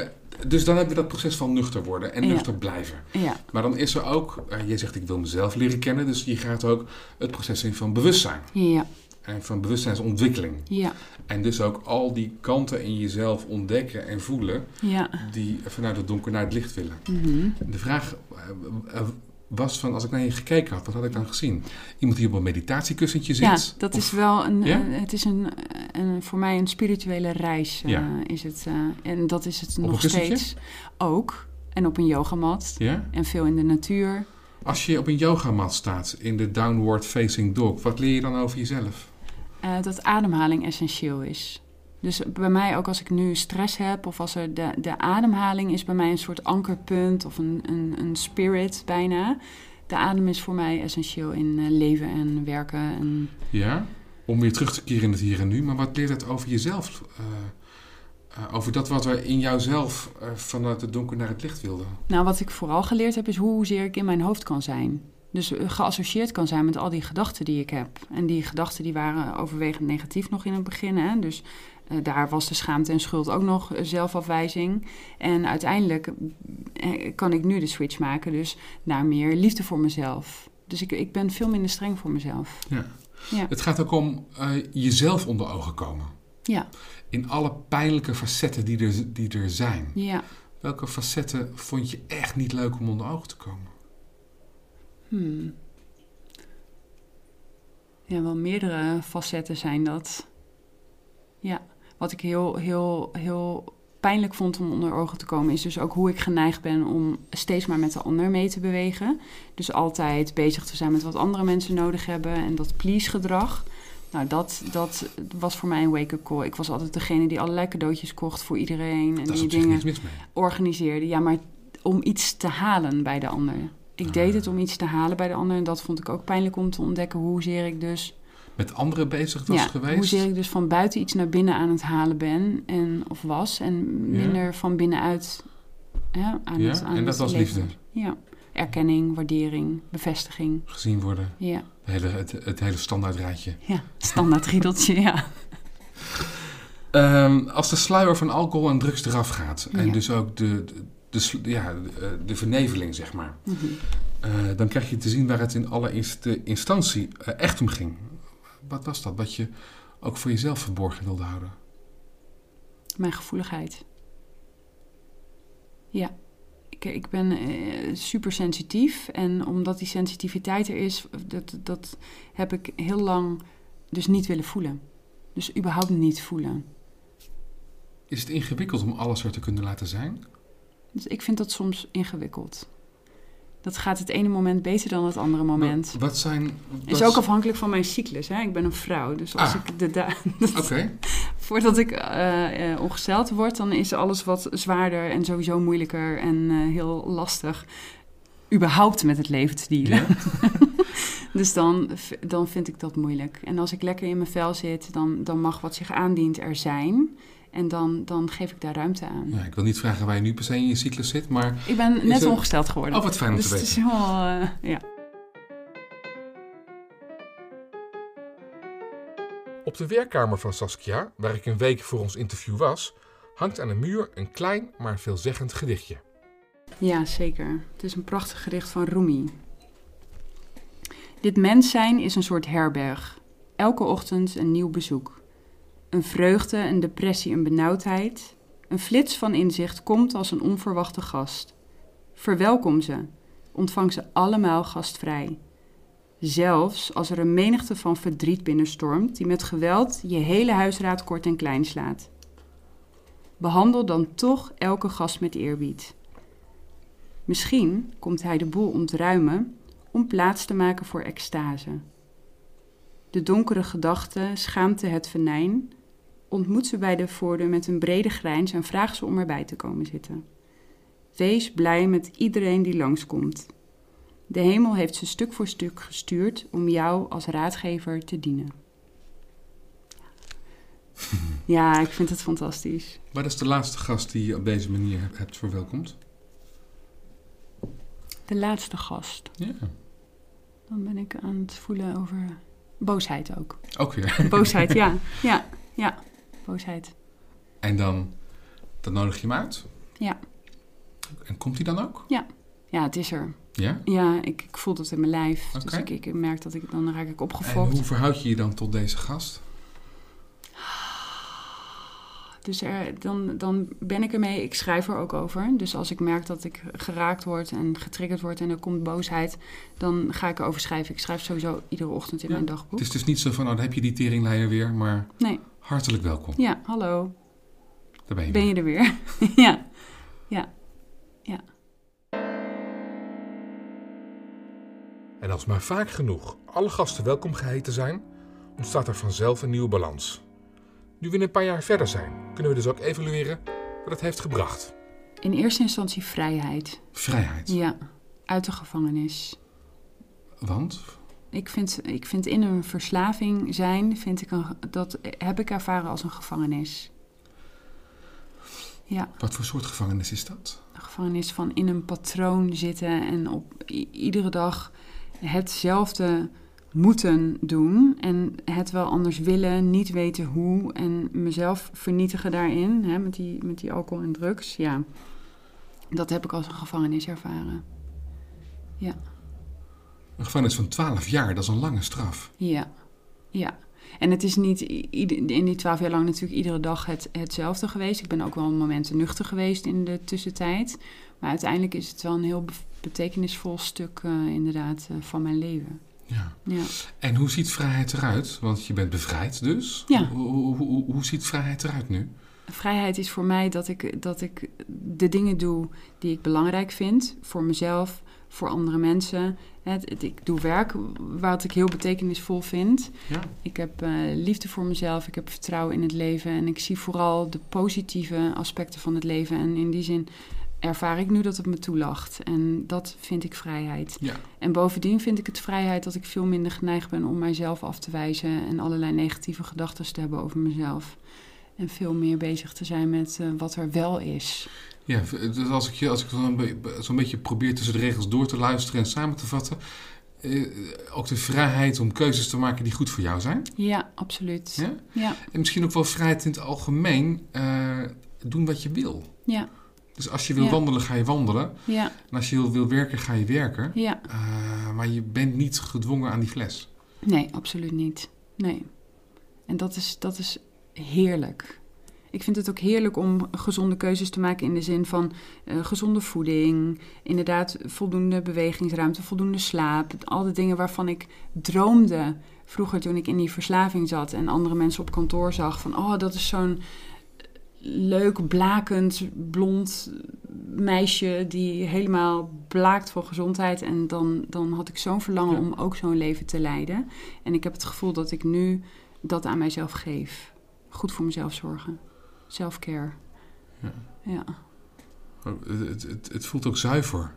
dus dan hebben we dat proces van nuchter worden en Ja. nuchter blijven. ja, Maar dan is er ook, eh, je zegt ik wil mezelf leren kennen, dus je gaat ook het proces in van bewustzijn ja, en van bewustzijnsontwikkeling. ja, En dus ook al die kanten in jezelf ontdekken en voelen ja. die vanuit het donker naar het licht willen. Mhm. De vraag eh, eh, was van, als ik naar je gekeken had, wat had ik dan gezien? Iemand die op een meditatiekussentje zit? Ja, dat is wel een, Ja? eh, het is een, een, voor mij een spirituele reis. Ja. is het, eh, en dat is het nog steeds ook. En op een yogamat. Ja? En veel in de natuur. Als je op een yogamat staat in de downward facing dog, wat leer je dan over jezelf? Eh, dat ademhaling essentieel is. Dus bij mij, ook als ik nu stress heb, of als er de, de ademhaling is bij mij een soort ankerpunt of een, een, een spirit bijna. De adem is voor mij essentieel in eh, leven en werken. En, Ja? Om weer terug te keren in het hier en nu, maar wat leert het over jezelf? eh, over dat wat er in jouzelf vanuit het donker naar het licht wilde. nou, wat ik vooral geleerd heb, is hoezeer ik in mijn hoofd kan zijn. Dus eh, geassocieerd kan zijn met al die gedachten die ik heb. En die gedachten die waren overwegend negatief nog in het begin. Hè? Dus eh, daar was de schaamte en schuld ook nog eh, zelfafwijzing. En uiteindelijk kan ik nu de switch maken, dus naar meer liefde voor mezelf. Dus ik, ik ben veel minder streng voor mezelf. Ja. Ja. Het gaat ook om jezelf onder ogen komen. Ja, In alle pijnlijke facetten die er, die er zijn. ja. Welke facetten vond je echt niet leuk om onder ogen te komen? Hmm. Ja, wel meerdere facetten zijn dat. Ja, wat ik heel, heel, heel pijnlijk vond om onder ogen te komen, is dus ook hoe ik geneigd ben om steeds maar met de ander mee te bewegen. Dus altijd bezig te zijn met wat andere mensen nodig hebben en dat please-gedrag. Nou, dat, dat was voor mij een wake-up call. Ik was altijd degene die allerlei cadeautjes kocht voor iedereen en die dingen organiseerde. Ja, maar om iets te halen bij de ander. Ik deed het om iets te halen bij de ander. En dat vond ik ook pijnlijk om te ontdekken hoezeer ik dus... Met anderen bezig was ja, geweest? hoezeer ik dus van buiten iets naar binnen aan het halen ben. En, of was. En minder van binnenuit ja, aan Ja, het aan en dat was liefde? Ja. Erkenning, waardering, bevestiging. Gezien worden. Ja, Het hele, het, het hele standaard rijtje. ja. standaard riedeltje, ja. Ehm, als de sluier van alcohol en drugs eraf gaat, en dus ook de, de, de, ja, de, de verneveling, zeg maar, Mhm. eh, dan krijg je te zien waar het in allereerste instantie eh, echt om ging. Wat was dat? Wat je ook voor jezelf verborgen wilde houden? Mijn gevoeligheid. Ja, ik, ik ben eh, super sensitief. En omdat die sensitiviteit er is, dat, dat heb ik heel lang dus niet willen voelen. Dus überhaupt niet voelen. Is het ingewikkeld om alles er te kunnen laten zijn? Dus ik vind dat soms ingewikkeld. Dat gaat het ene moment beter dan het andere moment. Wat, wat zijn... is wat- ook afhankelijk van mijn cyclus. Hè? Ik ben een vrouw, dus als Ah. ik de da- voordat ik eh, ongesteld word, dan is alles wat zwaarder en sowieso moeilijker en eh, heel lastig. Überhaupt met het leven te dealen. ja. Dus dan, dan vind ik dat moeilijk. En als ik lekker in mijn vel zit, dan, dan mag wat zich aandient er zijn. En dan, dan geef ik daar ruimte aan. ja. Ik wil niet vragen waar je nu per se in je cyclus zit, maar... Ik ben net ongesteld geworden. Oh, wat fijn om dus te het is weten. eh, ja. Op de werkkamer van Saskia, waar ik een week voor ons interview was, hangt aan de muur een klein maar veelzeggend gedichtje. ja, zeker. Het is een prachtig gedicht van Rumi. Dit mens zijn is een soort herberg. Elke ochtend een nieuw bezoek. Een vreugde, een depressie, een benauwdheid. Een flits van inzicht komt als een onverwachte gast. Verwelkom ze. Ontvang ze allemaal gastvrij. Zelfs als er een menigte van verdriet binnenstormt die met geweld je hele huisraad kort en klein slaat. Behandel dan toch elke gast met eerbied. Misschien komt hij de boel ontruimen om plaats te maken voor extase. De donkere gedachte, schaamte het venijn, ontmoet ze bij de voordeur met een brede grijns en vraagt ze om erbij te komen zitten. Wees blij met iedereen die langskomt. De hemel heeft ze stuk voor stuk gestuurd om jou als raadgever te dienen. Ja, ik vind het fantastisch. Wat is de laatste gast die je op deze manier hebt verwelkomd? De laatste gast. Ja. Dan ben ik aan het voelen over boosheid ook. Ook weer. Boosheid, ja. Ja, ja. Boosheid. En dan, dan nodig je hem uit? Ja. En komt hij dan ook? Ja, het is er. Ja? Ja, ik, ik voel dat in mijn lijf. Dus Oké. ik, ik merk dat ik, dan raak ik En opgefokt. hoe verhoud je je dan tot deze gast? Dus er, dan, dan ben ik ermee, ik schrijf er ook over. Dus als ik merk dat ik geraakt word en getriggerd word en er komt boosheid, dan ga ik erover schrijven. Ik schrijf sowieso iedere ochtend in Ja, mijn dagboek. Het is dus niet zo van, oh, dan heb je die teringleier weer, maar Nee, hartelijk welkom. ja, hallo, Daar ben je ben weer. je er weer? ja, En als maar vaak genoeg alle gasten welkom geheten zijn, ontstaat er vanzelf een nieuwe balans. Nu we een paar jaar verder zijn, kunnen we dus ook evalueren wat het heeft gebracht. in eerste instantie vrijheid. Vrijheid. Ja, uit de gevangenis. Want? Ik vind, ik vind in een verslaving zijn, vind ik een, dat heb ik ervaren als een gevangenis. Ja, Wat voor soort gevangenis is dat? een gevangenis van in een patroon zitten en op iedere dag hetzelfde moeten doen en het wel anders willen, niet weten hoe en mezelf vernietigen daarin, hè, met, die, met die alcohol en drugs. Ja, dat heb ik als een gevangenis ervaren. Een gevangenis van 12 jaar, dat is een lange straf. Ja, ja. En het is niet in die twaalf jaar lang natuurlijk iedere dag het, hetzelfde geweest. Ik ben ook wel momenten nuchter geweest in de tussentijd. Maar uiteindelijk is het wel een heel be- betekenisvol stuk eh, inderdaad eh, van mijn leven. Ja. Ja. En hoe ziet vrijheid eruit? Want je bent bevrijd dus. Ja. Hoe, hoe, hoe, hoe ziet vrijheid eruit nu? Vrijheid is voor mij dat ik, dat ik de dingen doe die ik belangrijk vind. Voor mezelf, voor andere mensen. Het, het- ik doe werk wat ik heel betekenisvol vind. Ja. Ik heb eh, liefde voor mezelf, ik heb vertrouwen in het leven en ik zie vooral de positieve aspecten van het leven. En in die zin ervaar ik nu dat het me toelacht. En dat vind ik vrijheid. Ja. En bovendien vind ik het vrijheid dat ik veel minder geneigd ben om mijzelf af te wijzen en allerlei negatieve gedachten te hebben over mezelf. En veel meer bezig te zijn met eh, wat er wel is. Ja, dus als ik, je, als ik zo'n be- zo'n beetje probeer tussen de regels door te luisteren en samen te vatten. eh, ook de vrijheid om keuzes te maken die goed voor jou zijn. Ja, absoluut. Ja? Ja, En misschien ook wel vrijheid in het algemeen. eh, doen wat je wil. ja, Dus als je wil Ja. wandelen, ga je wandelen. ja, En als je wil, wil werken, ga je werken. ja. Maar je bent niet gedwongen aan die fles. Nee, absoluut niet. Nee. En dat is, dat is heerlijk. Ik vind het ook heerlijk om gezonde keuzes te maken in de zin van eh, gezonde voeding, inderdaad voldoende bewegingsruimte, voldoende slaap. Al de dingen waarvan ik droomde vroeger toen ik in die verslaving zat en andere mensen op kantoor zag van oh, dat is zo'n leuk, blakend, blond meisje die helemaal blaakt voor gezondheid. En dan, dan had ik zo'n verlangen Ja. om ook zo'n leven te leiden. En ik heb het gevoel dat ik nu dat aan mijzelf geef. Goed voor mezelf zorgen. Self-care. Ja. Ja, Oh, Het, het, het, voelt ook zuiver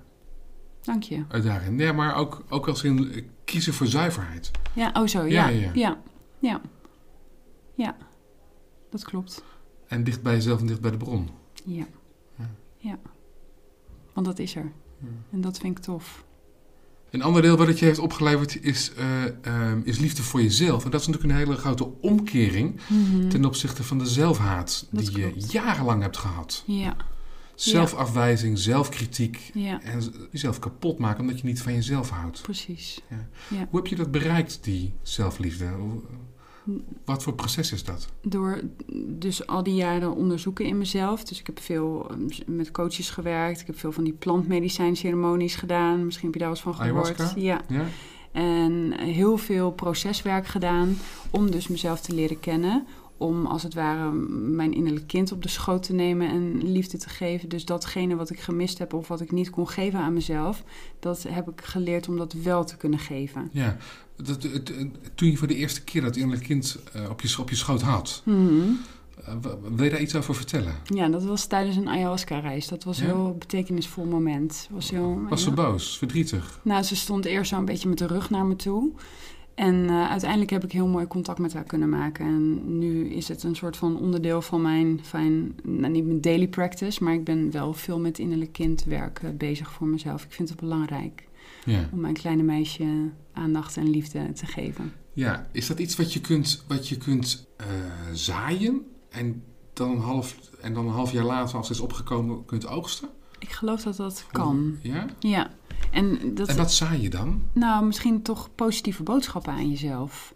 dank je. uit daarin. Nee, maar ook, ook als in eh, kiezen voor zuiverheid. Ja, oh zo, Ja, ja. ja, Ja, ja. ja. Dat klopt. En dicht bij jezelf en dicht bij de bron. Ja. Ja. Want dat is er. En dat vind ik tof. Een ander deel wat het je heeft opgeleverd is, eh, ehm, is liefde voor jezelf. En dat is natuurlijk een hele grote omkering Mhm. ten opzichte van de zelfhaat Dat die je jarenlang hebt gehad. Ja, Zelfafwijzing, zelfkritiek ja, en jezelf kapot maken omdat je niet van jezelf houdt. precies. Hoe heb je dat bereikt, die zelfliefde? Wat voor proces is dat? Door dus al die jaren onderzoeken in mezelf. Dus ik heb veel eh, met coaches gewerkt. Ik heb veel van die plantmedicijnceremonies gedaan. Misschien heb je daar wel eens van gehoord. Ayahuasca? Ja. Ja? En heel veel proceswerk gedaan om dus mezelf te leren kennen. Om als het ware mijn innerlijk kind op de schoot te nemen en liefde te geven. Dus datgene wat ik gemist heb of wat ik niet kon geven aan mezelf, dat heb ik geleerd om dat wel te kunnen geven. ja. Dat, toen je voor de eerste keer dat innerlijk kind eh, op, je, op je schoot had, Mhm. Uh, wil je daar iets over vertellen? Ja, dat was tijdens een ayahuasca-reis. Dat was een heel betekenisvol moment. Was, heel, was ze boos, verdrietig? Nou, ze stond eerst zo een beetje met de rug naar me toe. En uh, uiteindelijk heb ik heel mooi contact met haar kunnen maken. En nu is het een soort van onderdeel van mijn, fijn, nou, niet mijn daily practice, maar ik ben wel veel met innerlijk kindwerk uh, bezig voor mezelf. Ik vind het belangrijk ja. om mijn kleine meisje aandacht en liefde te geven. Ja, is dat iets wat je kunt, wat je kunt uh, zaaien en dan, een half, en dan een half jaar later, als het is opgekomen, kunt oogsten? Ik geloof dat dat kan. Ja? Ja. En, dat, en wat zaai je dan? Nou, misschien toch positieve boodschappen aan jezelf.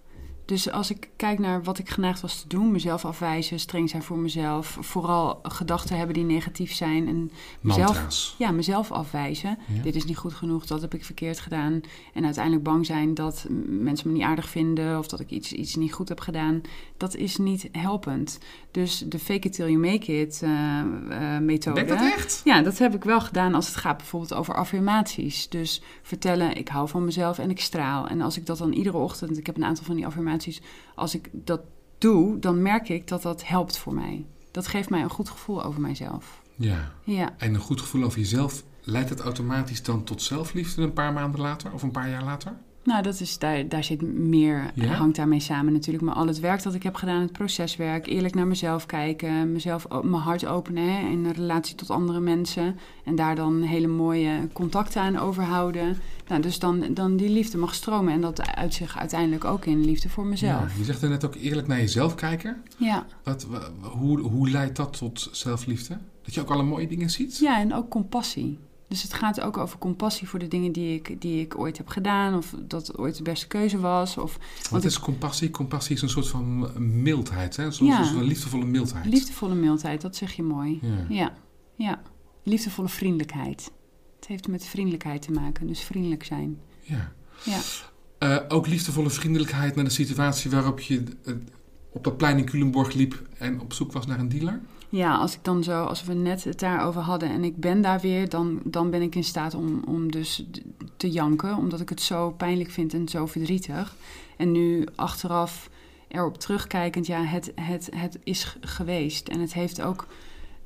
Dus als ik kijk naar wat ik geneigd was te doen, mezelf afwijzen, streng zijn voor mezelf, vooral gedachten hebben die negatief zijn en mezelf, Mantra's. ja, mezelf afwijzen. Ja. Dit is niet goed genoeg, dat heb ik verkeerd gedaan. En uiteindelijk bang zijn dat mensen me niet aardig vinden of dat ik iets, iets niet goed heb gedaan. Dat is niet helpend. Dus de fake it till you make it uh, uh, methode. Denk dat echt? Ja, dat heb ik wel gedaan als het gaat bijvoorbeeld over affirmaties. Dus vertellen, ik hou van mezelf en ik straal. En als ik dat dan iedere ochtend, ik heb een aantal van die affirmaties als ik dat doe, dan merk ik dat dat helpt voor mij. Dat geeft mij een goed gevoel over mijzelf. Ja. ja. En een goed gevoel over jezelf, leidt het automatisch dan tot zelfliefde een paar maanden later of een paar jaar later? Nou, dat is, daar, daar zit meer, Ja? hangt daarmee samen natuurlijk. Maar al het werk dat ik heb gedaan, het proceswerk, eerlijk naar mezelf kijken, mezelf, mijn hart openen hè, in relatie tot andere mensen. En daar dan hele mooie contacten aan overhouden. Nou, dus dan, dan die liefde mag stromen. En dat uit zich uiteindelijk ook in liefde voor mezelf. Ja, je zegt er net ook eerlijk naar jezelf kijken. Ja, Wat, wa- hoe, hoe leidt dat tot zelfliefde? Dat je ook alle mooie dingen ziet? ja en ook compassie. Dus het gaat ook over compassie voor de dingen die ik, die ik ooit heb gedaan. Of dat het ooit de beste keuze was. Of Wat ik- is compassie? Compassie is een soort van mildheid, hè? Zo'n Ja. van liefdevolle mildheid. liefdevolle mildheid, dat zeg je mooi. Ja. Ja, ja. Liefdevolle vriendelijkheid. Het heeft met vriendelijkheid te maken, dus vriendelijk zijn. ja. Ja, Eh, ook liefdevolle vriendelijkheid naar de situatie waarop je eh, op dat plein in Culemborg liep en op zoek was naar een dealer? Ja als ik dan zo, als we net het daarover hadden en ik ben daar weer, dan, dan ben ik in staat om, om dus te janken, omdat ik het zo pijnlijk vind en zo verdrietig. En nu achteraf erop terugkijkend, ja, het, het, het is geweest. En het heeft ook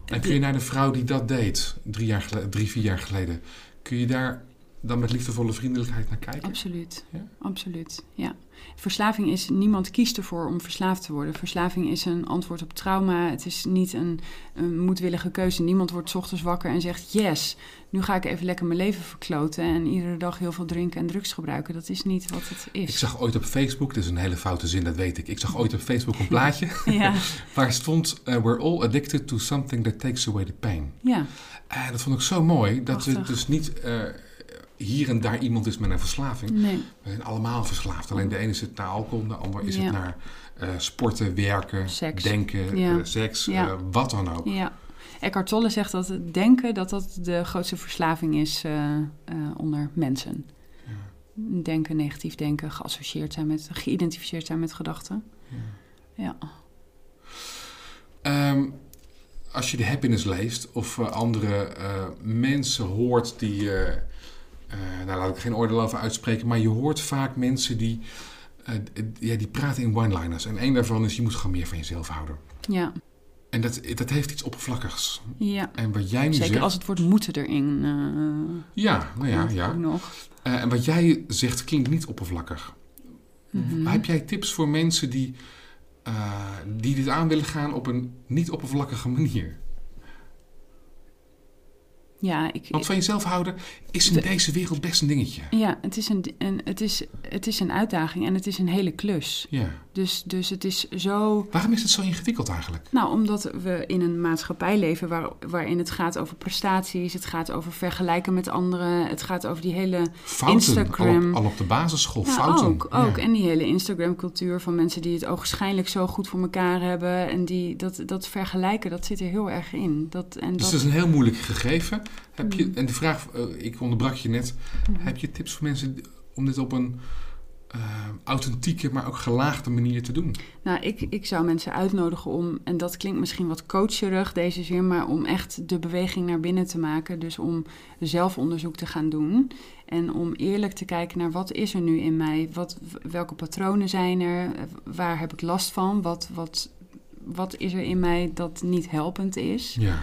En kun je naar de vrouw die dat deed, drie, jaar geleden, drie vier jaar geleden, kun je daar dan met liefdevolle vriendelijkheid naar kijken? Absoluut. Ja? Absoluut, ja. Verslaving is, niemand kiest ervoor om verslaafd te worden. Verslaving is een antwoord op trauma. Het is niet een, een moedwillige keuze. Niemand wordt 's ochtends wakker en zegt, yes, nu ga ik even lekker mijn leven verkloten en iedere dag heel veel drinken en drugs gebruiken. Dat is niet wat het Ik is. zag ooit op Facebook, dit is een hele foute zin, dat weet ik. Ik zag ooit op Facebook een plaatje Ja, waar stond: eh, We're all addicted to something that takes away the pain. ja, En dat vond ik zo mooi, dat Prachtig. dus niet eh, hier en daar iemand is met een verslaving. nee, We zijn allemaal verslaafd. Alleen de ene zit naar alcohol, de ander is Ja. het naar eh, sporten, werken, Seks. denken, Ja. eh, seks, Ja. eh, wat dan ook. ja. Eckhart Tolle zegt dat het denken dat dat de grootste verslaving is onder mensen. Denken, negatief denken, geassocieerd zijn met, geïdentificeerd zijn met gedachten. Ja. Ehm, als je de happiness leest of andere mensen hoort die. Eh, eh, nou, laat ik geen oordeel over uitspreken, maar je hoort vaak mensen die. eh, ja, die praten in one-liners. En één daarvan is: je moet gewoon meer van jezelf houden. Ja, En dat, dat heeft iets oppervlakkigs. ja. En wat jij nu Zeker zegt. als het woord moeten erin eh Ja, nou ja, ja. ook nog. En wat jij zegt klinkt niet oppervlakkig. Mhm. Heb jij tips voor mensen die, die dit aan willen gaan op een niet oppervlakkige manier? Ja, ik, Want van jezelf houden is in De- deze wereld best een dingetje. ja het, is een, een, het, is, het is een uitdaging en het is een hele klus. Ja. Dus, dus het is zo... Waarom is het zo ingewikkeld eigenlijk? Nou, omdat we in een maatschappij leven waar, waarin het gaat over prestaties, het gaat over vergelijken met anderen, het gaat over die hele Fouten, Instagram. Al, op, al op de basisschool, Ja, fouten. ook, ook. Ja. En die hele Instagram-cultuur van mensen die het ogenschijnlijk zo goed voor elkaar hebben. En die, dat, dat vergelijken, dat zit er heel erg in. Dat, en Dus dat, dat is een heel moeilijk gegeven. Heb je, Mm. en de vraag, eh, ik onderbrak je net. Mhm. Heb je tips voor mensen om dit op een eh, authentieke, maar ook gelaagde manier te doen? Nou, ik, ik zou mensen uitnodigen om, en dat klinkt misschien wat coacherig deze zin, maar om echt de beweging naar binnen te maken. Dus om zelfonderzoek te gaan doen. En om eerlijk te kijken naar wat is er nu in mij? Wat, welke patronen zijn er? Waar heb ik last van? Wat, wat, wat is er in mij dat niet helpend is? Ja.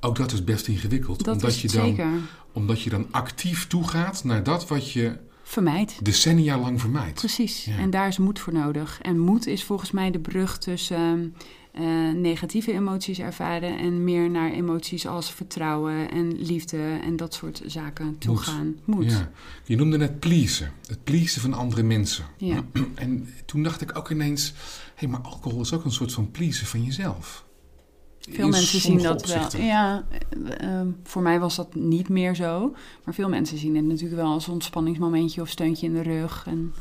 Ook dat is best ingewikkeld. Dat omdat je dan, zeker. Omdat je dan actief toegaat naar dat wat je Vermijd. decennia lang vermijdt. Precies. Ja. En daar is moed voor nodig. En moed is volgens mij de brug tussen eh, negatieve emoties ervaren en meer naar emoties als vertrouwen en liefde en dat soort zaken toegaan. Moed. Ja. Je noemde net pleasen. Het pleasen van andere mensen. Ja. En toen dacht ik ook ineens... Hé, maar alcohol is ook een soort van pleasen van jezelf. Veel mensen zien dat wel. Ja, eh, eh, voor mij was dat niet meer zo. Maar veel mensen zien het natuurlijk wel als ontspanningsmomentje of steuntje in de rug en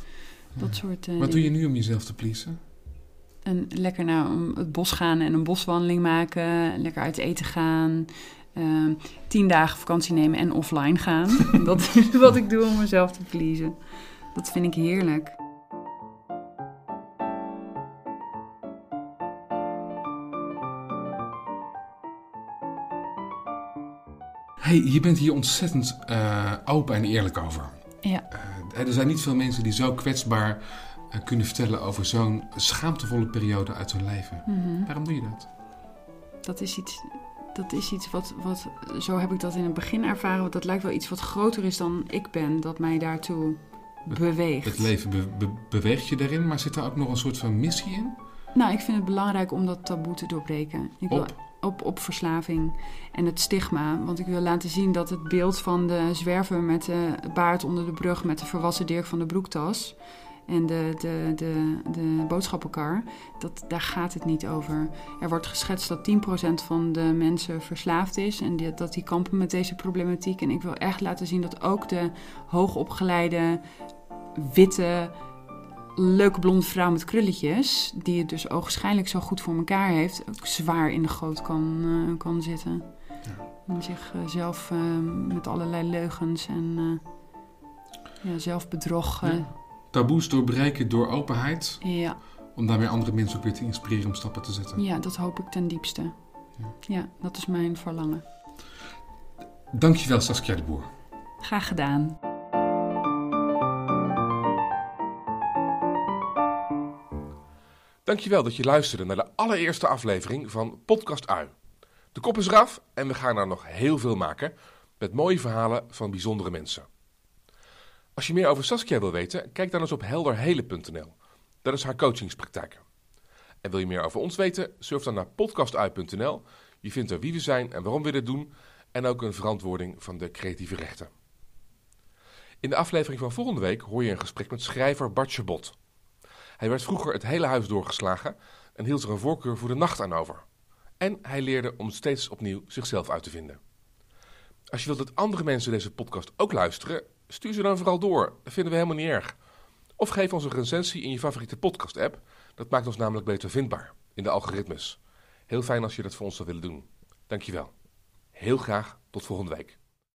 dat soort eh, Wat doe je nu om jezelf te pleasen? En lekker naar het bos gaan en een boswandeling maken. Lekker uit eten gaan. ehm, tien dagen vakantie nemen en offline gaan. dat is wat ik doe om mezelf te pleasen. Dat vind ik heerlijk. Hey, je bent hier ontzettend eh, open en eerlijk over. Ja. Eh, er zijn niet veel mensen die zo kwetsbaar eh, kunnen vertellen over zo'n schaamtevolle periode uit hun leven. Mhm. Waarom doe je dat? Dat is iets, dat is iets wat, wat, zo heb ik dat in het begin ervaren. Want dat lijkt wel iets wat groter is dan ik ben, dat mij daartoe beweegt. Het leven be- be- beweegt je daarin, maar zit er ook nog een soort van missie in? Nou, ik vind het belangrijk om dat taboe te doorbreken. Ik wil Op? op, verslaving en het stigma. Want ik wil laten zien dat het beeld van de zwerver met de baard onder de brug... met de verwassen Dirk van de broektas en de, de, de, de boodschappenkar... Dat, daar gaat het niet over. Er wordt geschetst dat 10% van de mensen verslaafd is... en dat die kampen met deze problematiek. En ik wil echt laten zien dat ook de hoogopgeleide, witte leuke blonde vrouw met krulletjes, die het dus ogenschijnlijk zo goed voor elkaar heeft, ook zwaar in de goot kan, eh, kan zitten. En zichzelf met allerlei leugens en eh, ja, zelfbedrog. eh, Ja. Taboes doorbreken door openheid, ja. om daarmee andere mensen ook weer te inspireren om stappen te zetten. ja, dat hoop ik ten diepste. Ja. Ja, dat is mijn verlangen. Dankjewel Saskia de Boer. Graag gedaan. Dankjewel dat je luisterde naar de allereerste aflevering van Podcast Ui. De kop is eraf en we gaan er nog heel veel maken met mooie verhalen van bijzondere mensen. Als je meer over Saskia wil weten, kijk dan eens op helderhelen.nl. Dat is haar coachingspraktijk. En wil je meer over ons weten, surf dan naar podcastui.nl. Je vindt er wie we zijn en waarom we dit doen en ook een verantwoording van de creatieve rechten. In de aflevering van volgende week hoor je een gesprek met schrijver Bart Chabot. Hij werd vroeger het hele huis doorgeslagen en hield er een voorkeur voor de nacht aan over. En hij leerde om steeds opnieuw zichzelf uit te vinden. Als je wilt dat andere mensen deze podcast ook luisteren, stuur ze dan vooral door. Dat vinden we helemaal niet erg. Of geef ons een recensie in je favoriete podcast-app. Dat maakt ons namelijk beter vindbaar in de algoritmes. Heel fijn als je dat voor ons zou willen doen. Dankjewel. Heel graag tot volgende week.